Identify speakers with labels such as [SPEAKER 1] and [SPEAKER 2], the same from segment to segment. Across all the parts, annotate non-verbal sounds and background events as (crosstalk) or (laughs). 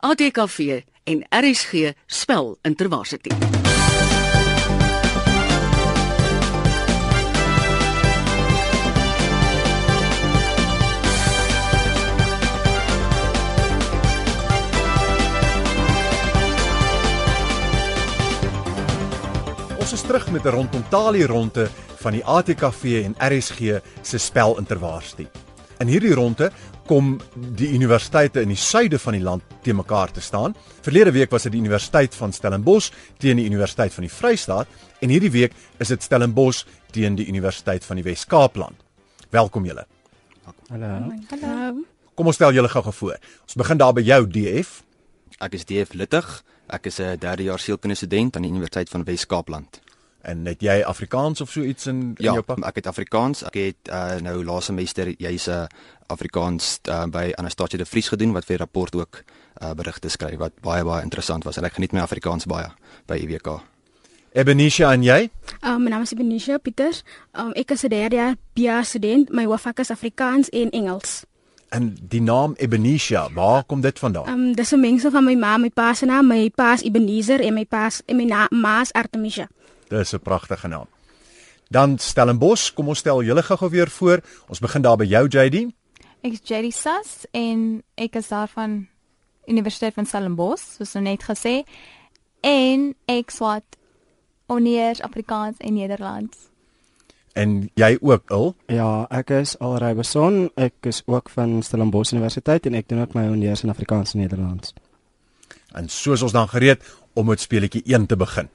[SPEAKER 1] ATKV en RSG spel Intervarsity.
[SPEAKER 2] Ons is terug met 'n rondom Talie ronde van die ATKV en RSG se spel Intervarsity. In hierdie ronde kom die universiteite in die suide van die land te mekaar te staan. Verlede week was dit die Universiteit van Stellenbosch teen die Universiteit van die Vrystaat en hierdie week is dit Stellenbosch teen die Universiteit van die Wes-Kaapland. Welkom julle.
[SPEAKER 3] Hallo.
[SPEAKER 4] Hallo.
[SPEAKER 2] Kom ons stel julle gou-gou voor. Ons begin daar by jou DF.
[SPEAKER 3] Ek is DF Littig. Ek is 'n derde jaar sielkundige student aan die Universiteit van Wes-Kaapland.
[SPEAKER 2] En het jy Afrikaans of so iets in, in
[SPEAKER 3] Ja,
[SPEAKER 2] jou pak?
[SPEAKER 3] ek het Afrikaans. Ek het uh, nou laaste semester jy's 'n uh, Afrikaans uh, by Anastasia de Vries gedoen wat vir rapport ook uh, berigte skryf wat baie baie interessant was en ek geniet my Afrikaans baie by UWK.
[SPEAKER 2] Ebenisha en jy?
[SPEAKER 4] Um, my naam is Benisha Pieters. Um, ek is 'n derde jaar BA student. My hoofvak is Afrikaans en Engels.
[SPEAKER 2] En die naam Ebenisha, waar kom dit vandaan?
[SPEAKER 4] Um, dis 'n mengsel van my ma, my pa se naam, my pa is Ebenezer en my pa en my ma is Artemisia.
[SPEAKER 2] Dis 'n pragtige naam. Dan Stellenbosch, kom ons stel julle gou-gou weer voor. Ons begin daar by jou JD.
[SPEAKER 5] Ek is Jerry Sass en ek is daar van Universiteit van Stellenbosch, soos nou net gesê. En ek swat Oneers Afrikaans en Nederlands.
[SPEAKER 2] En jy ook, Il.
[SPEAKER 6] Ja, ek is Alrey Beson. Ek is ook van Stellenbosch Universiteit en ek doen ook my honeurs in Afrikaans en Nederlands.
[SPEAKER 2] En soos ons dan gereed om met speletjie 1 te begin.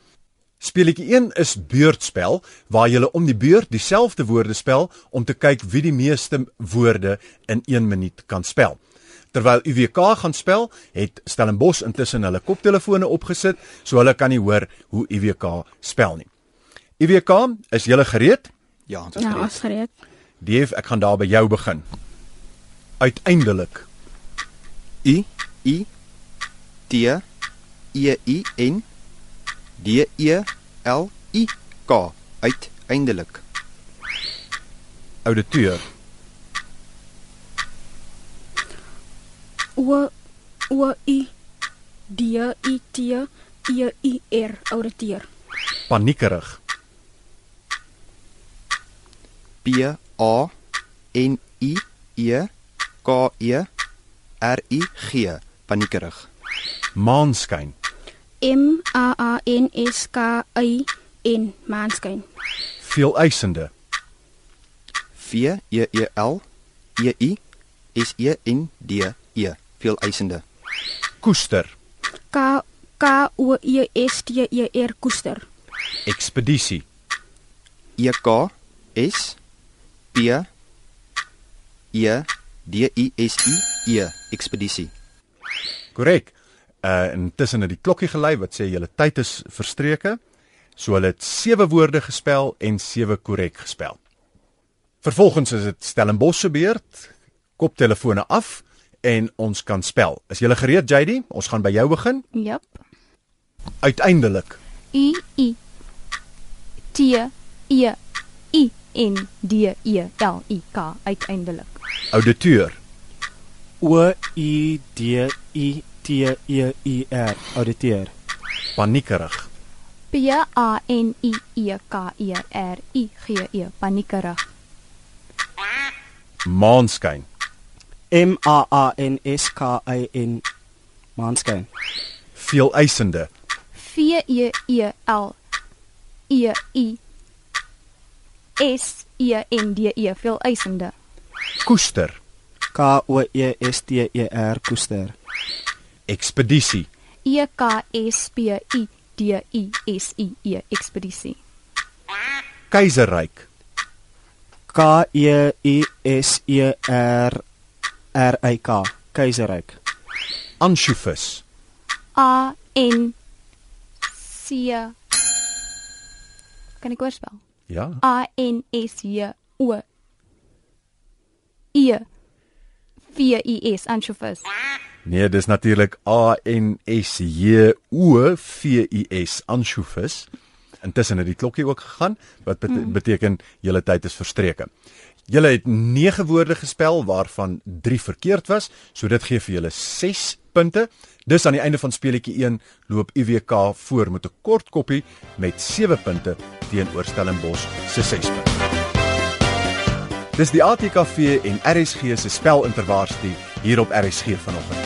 [SPEAKER 2] Speletjie 1 is beurtspel waar jy om die beurt dieselfde woorde spel om te kyk wie die meeste woorde in 1 minuut kan spel. Terwyl UWK gaan spel, het Stellenbosch intussen hulle koptelefone opgesit so hulle kan nie hoor hoe UWK spel nie. UWK, is julle gereed?
[SPEAKER 3] Ja, ons is
[SPEAKER 4] Ja,
[SPEAKER 3] gereed.
[SPEAKER 4] ons gereed.
[SPEAKER 2] Dave, ek gaan daar by jou begin. Uiteindelik
[SPEAKER 3] U I T E I N D E L I K uiteindelik.
[SPEAKER 2] ouditeur,
[SPEAKER 4] O O I D I T E I R ouditeur.
[SPEAKER 2] paniekerig,
[SPEAKER 3] P A N I E K E R I G paniekerig.
[SPEAKER 2] maanskyn,
[SPEAKER 4] M A A N S K Y N maanskyn.
[SPEAKER 2] veeleisende,
[SPEAKER 3] V E E L E I S E N D E veel eisende.
[SPEAKER 2] koester,
[SPEAKER 4] K K O E S T E R koester.
[SPEAKER 2] ekspedisie,
[SPEAKER 3] E K S P E D I S I E ekspedisie.
[SPEAKER 2] korrek. Uh intussen het die klokkie gelei wat sê julle tyd is verstreke. So hulle het sewe woorde gespel en sewe korrek gespel. Vervolgens is dit Stellenbosch se beurt. Koptelefone af en ons kan spel. Is julle gereed JD? Ons gaan by jou begin.
[SPEAKER 5] Jep.
[SPEAKER 2] Uiteindelik,
[SPEAKER 5] U I T E I N D E L I K uiteindelik.
[SPEAKER 2] auditeur,
[SPEAKER 6] O U D I T E I R auditeur.
[SPEAKER 2] paniekerig,
[SPEAKER 5] P A N I E K E R I G E paniekerig.
[SPEAKER 2] maanskyn,
[SPEAKER 6] M A A N S K Y N maanskyn.
[SPEAKER 2] veeleisende,
[SPEAKER 5] V E E L E I S E N D E veel eisende.
[SPEAKER 2] koester,
[SPEAKER 6] K O E S T E R koester.
[SPEAKER 2] Ekspedisie,
[SPEAKER 5] E K S P I D I S I E ekspedisie.
[SPEAKER 2] keiserryk,
[SPEAKER 6] K E I S E R R Y K keiserryk.
[SPEAKER 2] ansjovis,
[SPEAKER 5] A N C Kan ek oorspel?
[SPEAKER 2] ja,
[SPEAKER 5] A N S J O E V I S anchovies.
[SPEAKER 2] Nee, dis natuurlik A N S J O V I S ansjovis. Intussen het die klokkie ook gegaan wat mm. beteken julle tyd is verstreke. Julle het 9 woorde gespel waarvan 3 verkeerd was, so dit gee vir julle 6 punte. Dis aan die einde van speletjie 1 loop UWK voor met 'n kort koppie met 7 punte teenoor Stellenbosch se 6 punte. Dis die ATKV en RSG se spelintervarsity hier op RSG vanoggend.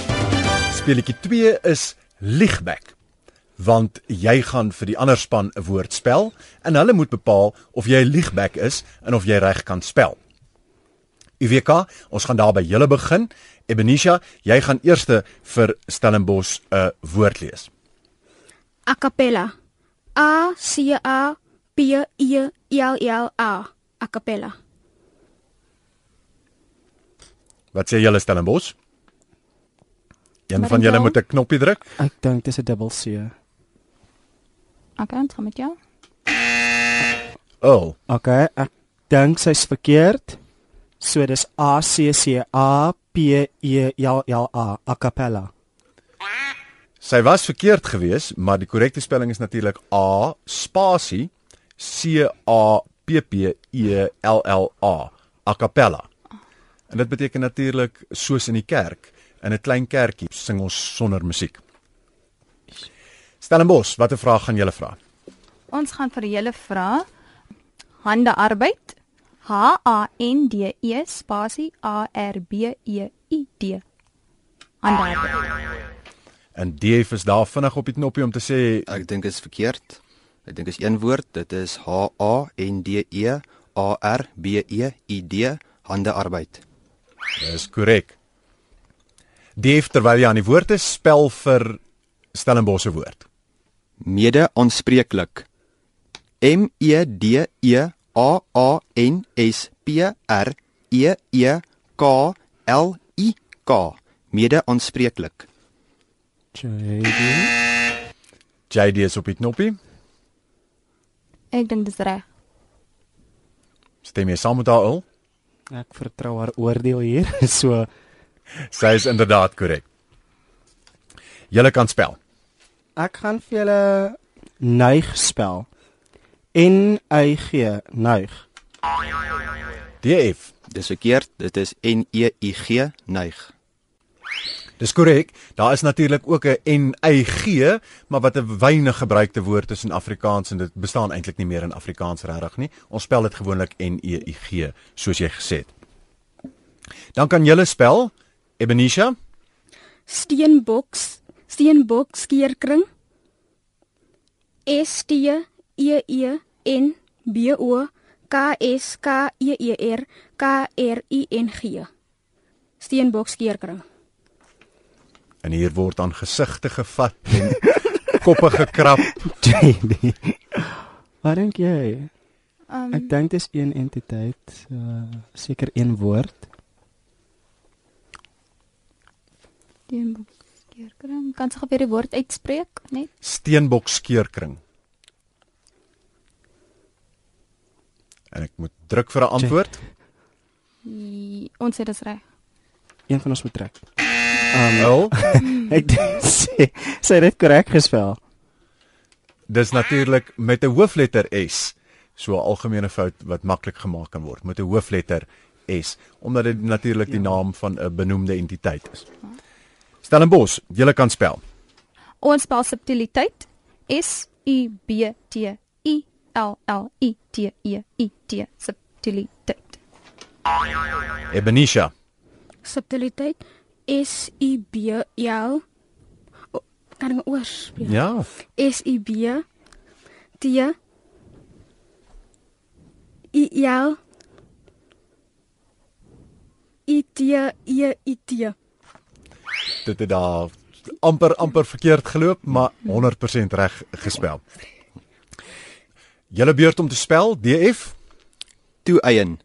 [SPEAKER 2] Speletjie 2 is Liegback want jy gaan vir die ander span 'n woord spel en hulle moet bepaal of jy 'n liegback is en of jy reg kan spel. UWK, ons gaan daar by julle begin. Ebenisha, jy gaan eerste vir Stellenbosch 'n woord lees.
[SPEAKER 4] A cappella. A C A P I L L A. A cappella.
[SPEAKER 2] Wat sê julle Stellenbosch? Een van julle moet 'n knoppie druk.
[SPEAKER 6] Ek dink dis 'n dubbel C.
[SPEAKER 5] Okay, gaan met jou.
[SPEAKER 2] Oh,
[SPEAKER 6] Okay, ek dink sy's verkeerd. So dis A C C A P E L L A, a cappella.
[SPEAKER 2] sy was verkeerd geweest, maar die korrekte spelling is natuurlik A spasie C A P P E L L A, a cappella. En dit beteken natuurlik soos in die kerk. In 'n klein kerkie sing ons sonder musiek. Stellenbosch, watter vraag gaan julle vra?
[SPEAKER 5] Ons gaan vir julle vra hande arbeid. H A N D E spasie A R B E I D. Hande arbeid.
[SPEAKER 2] En Dave is daar vinnig op die knoppie om te sê
[SPEAKER 3] Ek dink is verkeerd. Ek dink is een woord, dit is H A N D E A R B E I D hande arbeid.
[SPEAKER 2] Dis korrek. Dave terwyl jy aan die woord is, spel vir Stellenbosch se woord.
[SPEAKER 3] Mede aanspreeklik. M E D E A A N S P R E E K L I K. Mede aanspreeklik.
[SPEAKER 6] JD.
[SPEAKER 2] JD is op die knoppie.
[SPEAKER 5] Ek dink dis reg.
[SPEAKER 2] Stem jy saam met haar al?
[SPEAKER 6] Ek vertrou haar oordeel hier. (laughs) So
[SPEAKER 2] Sy is inderdaad korrek. Julle kan spel.
[SPEAKER 6] ek gaan vir julle neig spel. N Y G, neig.
[SPEAKER 2] DF.
[SPEAKER 3] Dis verkeerd, dit is N E I G neig.
[SPEAKER 2] Dis korrek. Daar is natuurlik ook 'n NYG, maar wat 'n weinig gebruikte woord is in Afrikaans en dit bestaan eintlik nie meer in Afrikaans regtig nie. Ons spel dit gewoonlik NEIG, soos jy gesê het. Dan kan julle spel Ebenisha,
[SPEAKER 4] Steenboks. Steenbok skeerkring. S T E E N B O K S K E E R K R I N G. Steenbok skeerkring.
[SPEAKER 2] En hier word aan gesigte gevat en (laughs) koppe gekrap. (laughs)
[SPEAKER 6] Wat dink jy?
[SPEAKER 5] Um,
[SPEAKER 6] Ek dink dis een entiteit, uh, seker een woord.
[SPEAKER 5] die keerkring. Kan jy weer die woord uitspreek net?
[SPEAKER 2] Steenbok skeurkring. En ek moet druk vir 'n antwoord.
[SPEAKER 5] Die, ons sê dis reg.
[SPEAKER 6] Een van ons moet trek. Um,
[SPEAKER 2] Wel, (laughs)
[SPEAKER 6] ek sy het dit korrek gespel.
[SPEAKER 2] dis natuurlik met 'n hoofletter S. So 'n algemene fout wat maklik gemaak kan word met 'n hoofletter S, omdat dit natuurlik die naam van 'n benoemde entiteit is. Stellenbosch, julle kan spel.
[SPEAKER 5] Ons spel subtiliteit S U B T I L L I T E I T subtiliteit.
[SPEAKER 2] Ebenisha,
[SPEAKER 4] Subtiliteit S U B L kan ek oorspeel?
[SPEAKER 2] ja,
[SPEAKER 4] S U B T I L I T E I T.
[SPEAKER 2] dit het daar amper amper verkeerd geloop, maar 100% reg gespel. Julle beurt om te spel, DF.
[SPEAKER 3] Toeëien.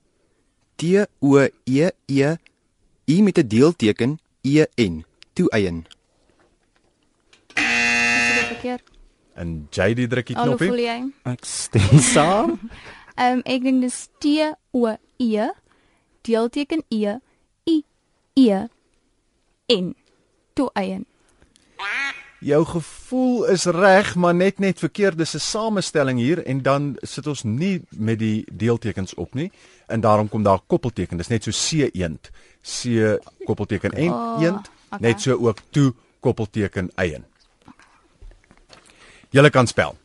[SPEAKER 3] T O E E I met 'n deelteken E N. Toeëien.
[SPEAKER 5] Is dit verkeerd?
[SPEAKER 2] En JD druk die
[SPEAKER 5] Al hoe voel
[SPEAKER 2] knoppie.
[SPEAKER 5] jy?
[SPEAKER 6] Ek stem saam. (laughs)
[SPEAKER 5] Ehm um, ek dink dis T O E deelteken E I E N. Toe eien.
[SPEAKER 2] Jou gevoel is reg, maar net net verkeerd. Dis 'n samestelling hier en dan sit ons nie met die deeltekens op nie en daarom kom daar koppelteken. Dis net so C eend. C koppelteken en
[SPEAKER 5] Oh,
[SPEAKER 2] eend.
[SPEAKER 5] okay.
[SPEAKER 2] Net so ook toe koppelteken eien. Julle kan spel.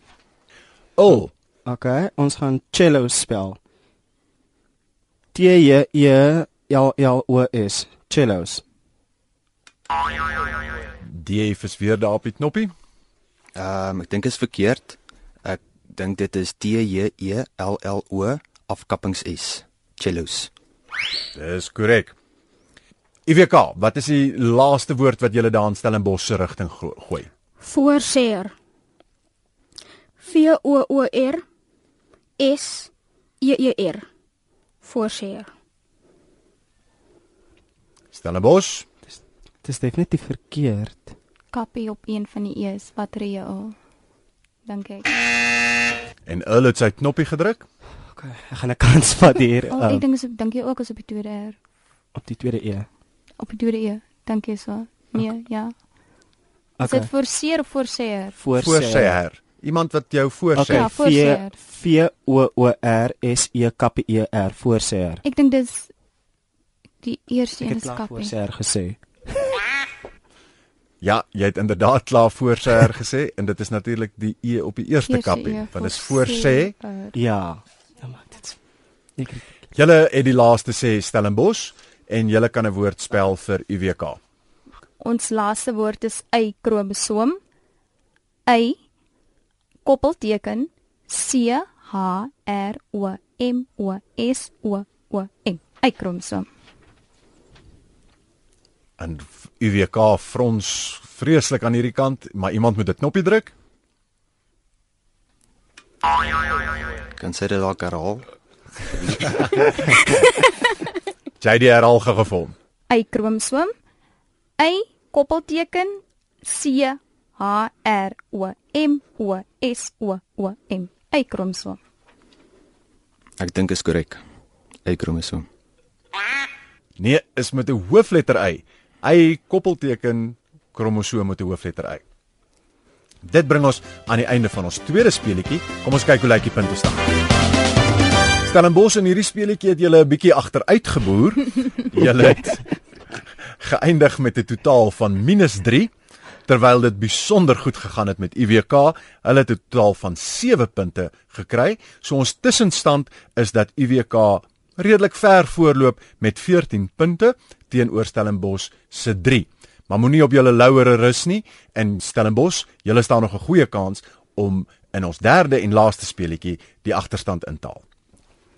[SPEAKER 2] Ul,
[SPEAKER 6] Okay, ons gaan cello spel. T J E L L O S. Cellos.
[SPEAKER 2] Die is weer daar op die knoppie.
[SPEAKER 3] Ehm um, ek dink is verkeerd. Ek dink dit is T J E L L O afkappings S. Cellos.
[SPEAKER 2] Dis korrek. IWK, wat is die laaste woord wat julle daar in Stellenbosch se rigting glo- gooi?
[SPEAKER 4] Voorseer. V O O R S E E R. Voorseer.
[SPEAKER 2] Stellenbosch,
[SPEAKER 6] Dit is definitief verkeerd.
[SPEAKER 5] Kappie op een van die e's wat reë al. Dink ek.
[SPEAKER 2] en Ul het sy knoppie gedruk.
[SPEAKER 6] Okay, ek gaan 'n kans vat hier
[SPEAKER 5] Oh,
[SPEAKER 6] um,
[SPEAKER 5] ek dink is dink jy ook is op die tweede R.
[SPEAKER 6] op die tweede E.
[SPEAKER 5] Op die tweede E. Dink jy so? Nee, ja. Is
[SPEAKER 6] Okay.
[SPEAKER 5] dit forceer of forceer?
[SPEAKER 2] Voorseer. Iemand wat jou voorsê.
[SPEAKER 6] Okay,
[SPEAKER 5] Ja,
[SPEAKER 6] V O O R S E K P E R voorseer.
[SPEAKER 5] Ek dink dis die eerste
[SPEAKER 6] Ek
[SPEAKER 5] een
[SPEAKER 6] het
[SPEAKER 5] is
[SPEAKER 6] klaar
[SPEAKER 5] kappie.
[SPEAKER 6] voorseer gesê.
[SPEAKER 2] Ja, jy het inderdaad klaar voorseer gesê en dit is natuurlik die E op die eerste
[SPEAKER 5] Eerste
[SPEAKER 2] kappie.
[SPEAKER 5] E,
[SPEAKER 2] Want dit is voorsê.
[SPEAKER 6] Ja. Dan maak dit.
[SPEAKER 2] Julle het die laaste sê Stellenbosch en julle kan 'n woord spel vir UWK.
[SPEAKER 5] Ons laaste woord is y kromosoom. Y koppelteken C H R O M O S O O M. Y kromosoom.
[SPEAKER 2] En UWK frons vreeslik aan hierdie kant, maar iemand moet 'n knoppie druk.
[SPEAKER 3] Kan sê dit dalk herhaal? (laughs)
[SPEAKER 2] JD herhaal gou vir hom.
[SPEAKER 5] Y kromosoom. Y koppelteken C H R O M O S O O M. Y kromosoom.
[SPEAKER 3] Ek dink is korrek. Y kromosoom.
[SPEAKER 2] Nee, is met 'n hoofletter Y. Y koppelteken kromosoom met 'n hoofletter Y. Dit bring ons aan die einde van ons tweede speletjie. Kom ons kyk hoe lyk die punte staan. Stellenbosch in hierdie speletjie het julle 'n bietjie agteruit geboer. (laughs) Julle het geëindig met 'n totaal van -3 terwyl dit besonder goed gegaan het met IWK. Hulle het 'n totaal van 7 punte gekry. So ons tussenstand is dat IWK redelik ver voorloop met 14 punte teenoor Stellenbosch se 3. Maar moenie op julle lauwere rus nie en Stellenbosch, julle staan nog 'n goeie kans om in ons derde en laaste speletjie die agterstand in te haal.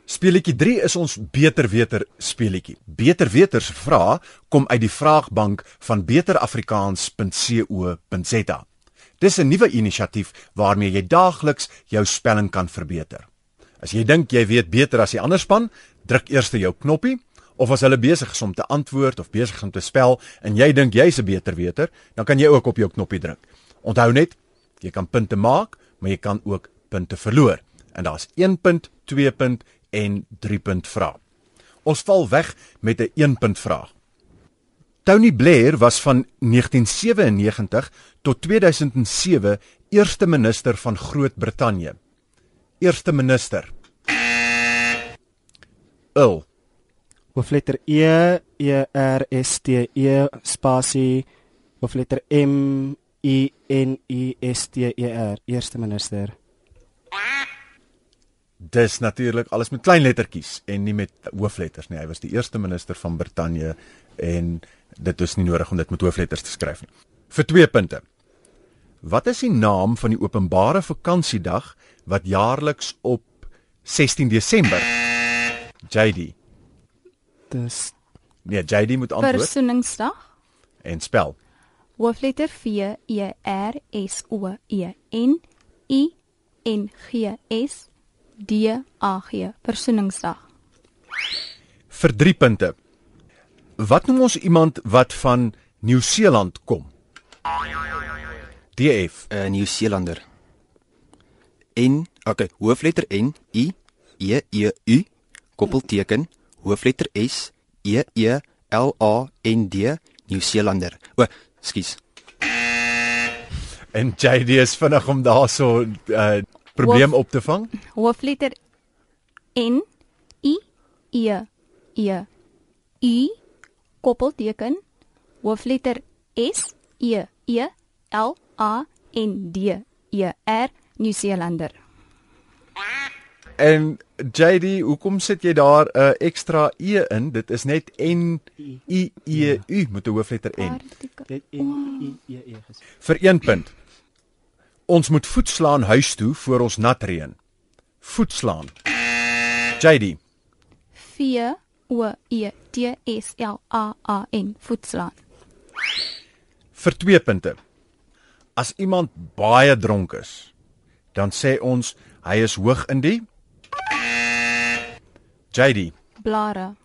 [SPEAKER 2] Speletjie 3 is ons beter weter speletjie. Beter weter se vrae kom uit die vraagbank van beterafrikaans.co.za. Dis 'n nuwe inisiatief waarmee jy daagliks jou spelling kan verbeter. As jy dink jy weet beter as die ander span, druk eers jou knoppie of as hulle besig is om te antwoord of besig is om te spel en jy dink jy's 'n beter weter, dan kan jy ook op jou knoppie druk. Onthou net, jy kan punte maak, maar jy kan ook punte verloor. En daar's 1 punt, 2 punt en 3 punt vraag. Ons val weg met 'n 1 punt vraag. Tony Blair was van 1997 tot 2007 eerste minister van Groot-Brittanje. Eerste minister. Ul.
[SPEAKER 6] Hoofletter E E R S T E spasie hoofletter M I N I S T E R eerste minister.
[SPEAKER 2] Dis natuurlik alles met klein lettertjies en nie met hoofletters nie. Hy was die eerste minister van Brittanje en dit is nie nodig om dit met hoofletters te skryf nie. Vir 2 punte. Wat is die naam van die openbare vakansiedag wat jaarliks op 16 Desember? JD.
[SPEAKER 6] Dis
[SPEAKER 2] Nee, JD moet antwoord
[SPEAKER 5] Versoeningsdag.
[SPEAKER 2] en spel.
[SPEAKER 5] Hoofletter V E R S O E N I N G S D A G. Versoeningsdag.
[SPEAKER 2] Vir 3 punte. Wat noem ons iemand wat van Nieu-Seeland kom? DF.
[SPEAKER 3] 'n uh, Nieu-Seelander. N, okay, hoofletter N I E E U koppelteken hoofletter S E E L A N D Nieu-Seelander. O, skus.
[SPEAKER 2] En JD is vinnig om daarso 'n uh, probleem op te vang.
[SPEAKER 5] Hoofletter N I E E U koppelteken hoofletter S E E L A N D E R Nieu-Seelander.
[SPEAKER 2] En JD, hoekom sit jy daar 'n uh, ekstra e in? Dit is net N I E U met 'n hoofletter N.
[SPEAKER 6] Dit en i e e gesê.
[SPEAKER 2] Vir 1 punt. Ons moet voet slaan huis toe voor ons nat reën. Voet slaan. JD,
[SPEAKER 5] V O E T S L A A N voetslaan.
[SPEAKER 2] vir 2 punte. As iemand baie dronk is, dan sê ons hy is hoog in die JD,
[SPEAKER 5] Blare.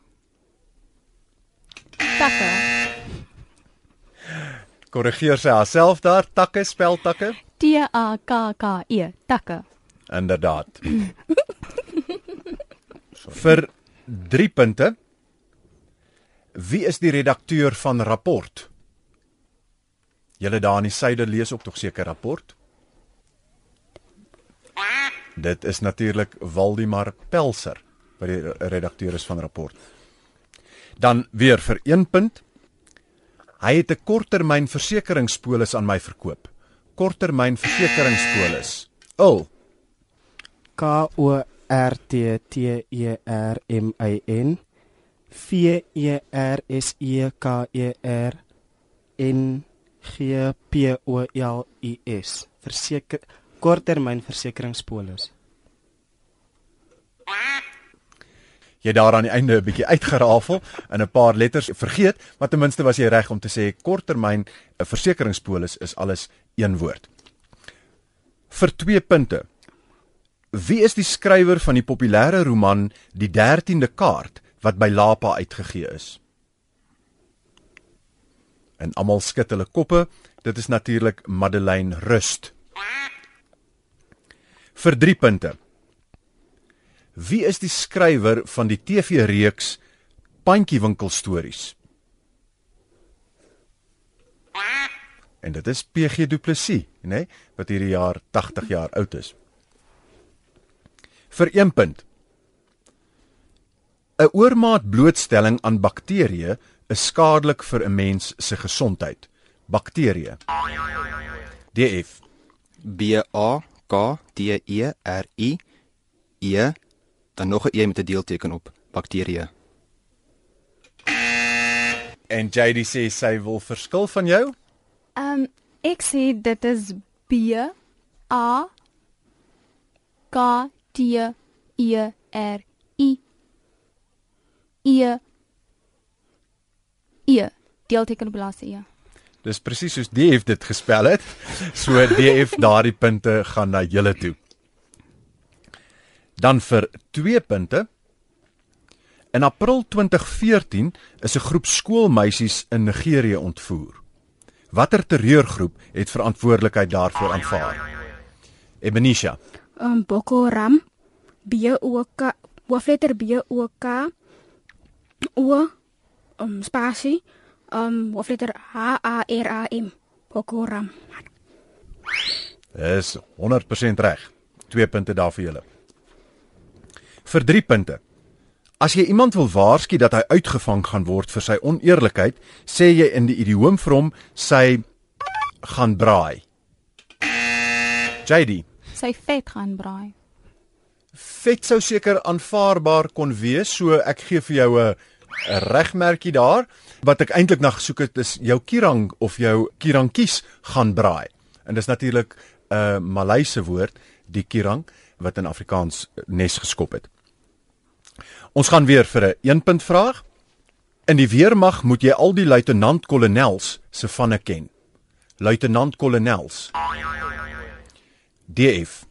[SPEAKER 5] Takke.
[SPEAKER 2] korrigeer sy haarself daar, takke spel takke.
[SPEAKER 5] T A K K E takke.
[SPEAKER 2] Inderdaad. vir 3 punte. Wie is die redakteur van rapport? Julle daar in die suide lees ook tog seker rapport. Dit is natuurlik Waldimar Pelser wat die redakteur is van rapport. Dan weer vir 1 punt. Hy het 'n korttermynversekeringspolis aan my verkoop. Korttermynversekeringspolis. Ul.
[SPEAKER 6] K O R T T E R M I N V E R S E K E R N G P O L I S. Verseker korttermynversekeringspolis.
[SPEAKER 2] Jy daar aan die einde 'n bietjie uitgerafel en 'n paar letters vergeet, maar ten minste was jy reg om te sê korttermyn 'n versekeringspolis is alles een woord. Vir 2 punte. Wie is die skrywer van die populêre roman Die 13de kaart wat by Lapa uitgegee is? En almal skud hulle koppe. Dit is natuurlik Madeleine Rust. Vir 3 punte. Wie is die skrywer van die TV-reeks Pandjiewinkel stories? En dit is PG Du Plessis, nê, nee, wat hierdie jaar 80 jaar oud is. Vir 1 punt. 'n Oormaat blootstelling aan bakterieë is skadelik vir 'n mens se gesondheid. Bakterieë. DF.
[SPEAKER 3] B A K T E R I E dan nog 'n e met 'n deelteken op bakterieë.
[SPEAKER 2] En JD sê sy wil verskil van jou.
[SPEAKER 5] Ehm um, ek sê dit is B A K T E R I E E deelteken op laaste E.
[SPEAKER 2] Dis presies soos DF dit gespel het. So DF daardie punte gaan na julle toe. Dan vir 2 punte. In April 2014 is 'n groep skoolmeisies in Nigerië ontvoer. Watter terreurgroep het verantwoordelikheid daarvoor aanvaar? Ebenisha.
[SPEAKER 4] Um Boko Haram B O K hoofletter B O K O um spasie um hoofletter H A R A M Boko Haram.
[SPEAKER 2] Is 100% reg. 2 punte daar vir julle. Vir 3 punte. As jy iemand wil waarsku dat hy uitgevang gaan word vir sy oneerlikheid, sê jy in die idioom vir hom sy gaan braai. JD,
[SPEAKER 5] Sy vet gaan braai.
[SPEAKER 2] vet sou seker aanvaarbaar kon wees, so ek gee vir jou 'n 'n regmerkie daar. Wat ek eintlik na gesoek het is jou kirang of jou kirankies gaan braai. En dis natuurlik 'n uh, Maleise woord, die kirang wat in Afrikaans nes geskop het. Ons gaan weer vir 'n 1 punt vraag. In die weermag moet jy al die luitenant-kolonels se vanne ken. Luitenant-kolonels. DF.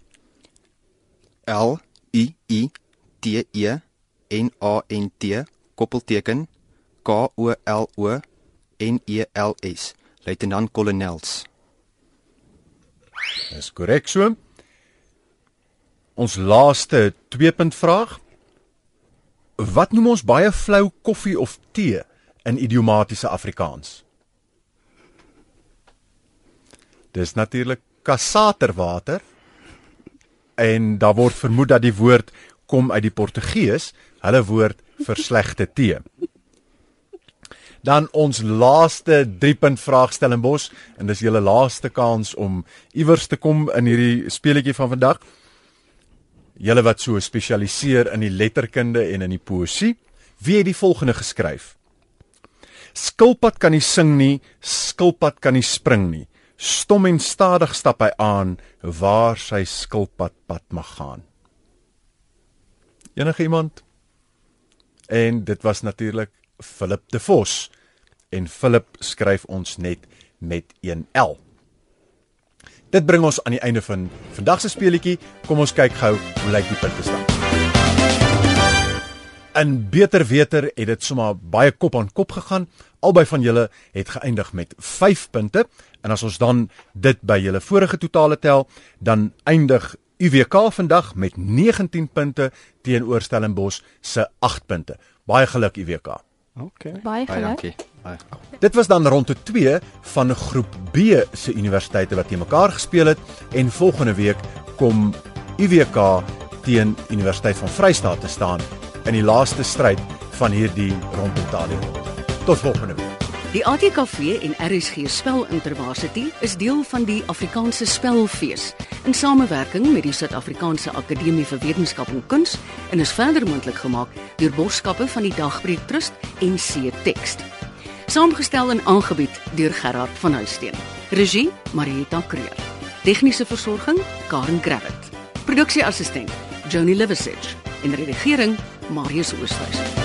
[SPEAKER 3] L I I T E N A N T koppelteken K O L O N E L S luitenant kolonels
[SPEAKER 2] Dis korrek so. Ons laaste 2 punt vraag. Wat noem ons baie flou koffie of tee in idiomatiese Afrikaans? Dis natuurlik kassaterwater. En daar word vermoed dat die woord kom uit die Portugees, hulle woord vir slegte tee. Dan ons laaste 3 punt vraag Stellenbos en dis julle laaste kans om iewers te kom in hierdie speletjie van vandag. Julle wat so spesialiseer in die letterkunde en in die poësie, wie het die volgende geskryf? Skilpad kan nie sing nie, skilpad kan nie spring nie. Stom en stadig stap hy aan waar sy skilpad pad mag gaan. Enige iemand? En dit was natuurlik Philip de Vos. En Philip skryf ons net met 'n L. Dit bring ons aan die einde van vandag se speletjie. Kom ons kyk gou hoe lyk die punte stand. In beter weter het dit sommer baie kop aan kop gegaan. Albei van julle het geëindig met 5 punte en as ons dan dit by julle vorige totale tel, dan eindig UWK vandag met 19 punte teenoor Stellenbosch se 8 punte. Baie geluk UWK.
[SPEAKER 6] Okay.
[SPEAKER 5] Baie
[SPEAKER 3] Baie
[SPEAKER 5] geluk.
[SPEAKER 3] dankie.
[SPEAKER 2] Dit was dan ronde 2 van groep B se universiteite wat teen mekaar gespeel het en volgende week kom UWK teen Universiteit van Vryheid te staan in die laaste stryd van hierdie rondetalie. Tot volgende week.
[SPEAKER 1] Die ATKV en RSG Spelintervarsity is deel van die Afrikaanse Spelfees in samewerking met die Suid-Afrikaanse Akademie vir Wetenskap en Kuns en is verder moontlik gemaak deur borgskappe van die Dagbreek Trust en C Text. Saamgestel en aangebied deur Gerard van Huisteen. Regie Marieta Kreer. Tegniese versorging Karen Gravett. Produksieassistent Joni Liversidge en redigering Marius Oosthuizen.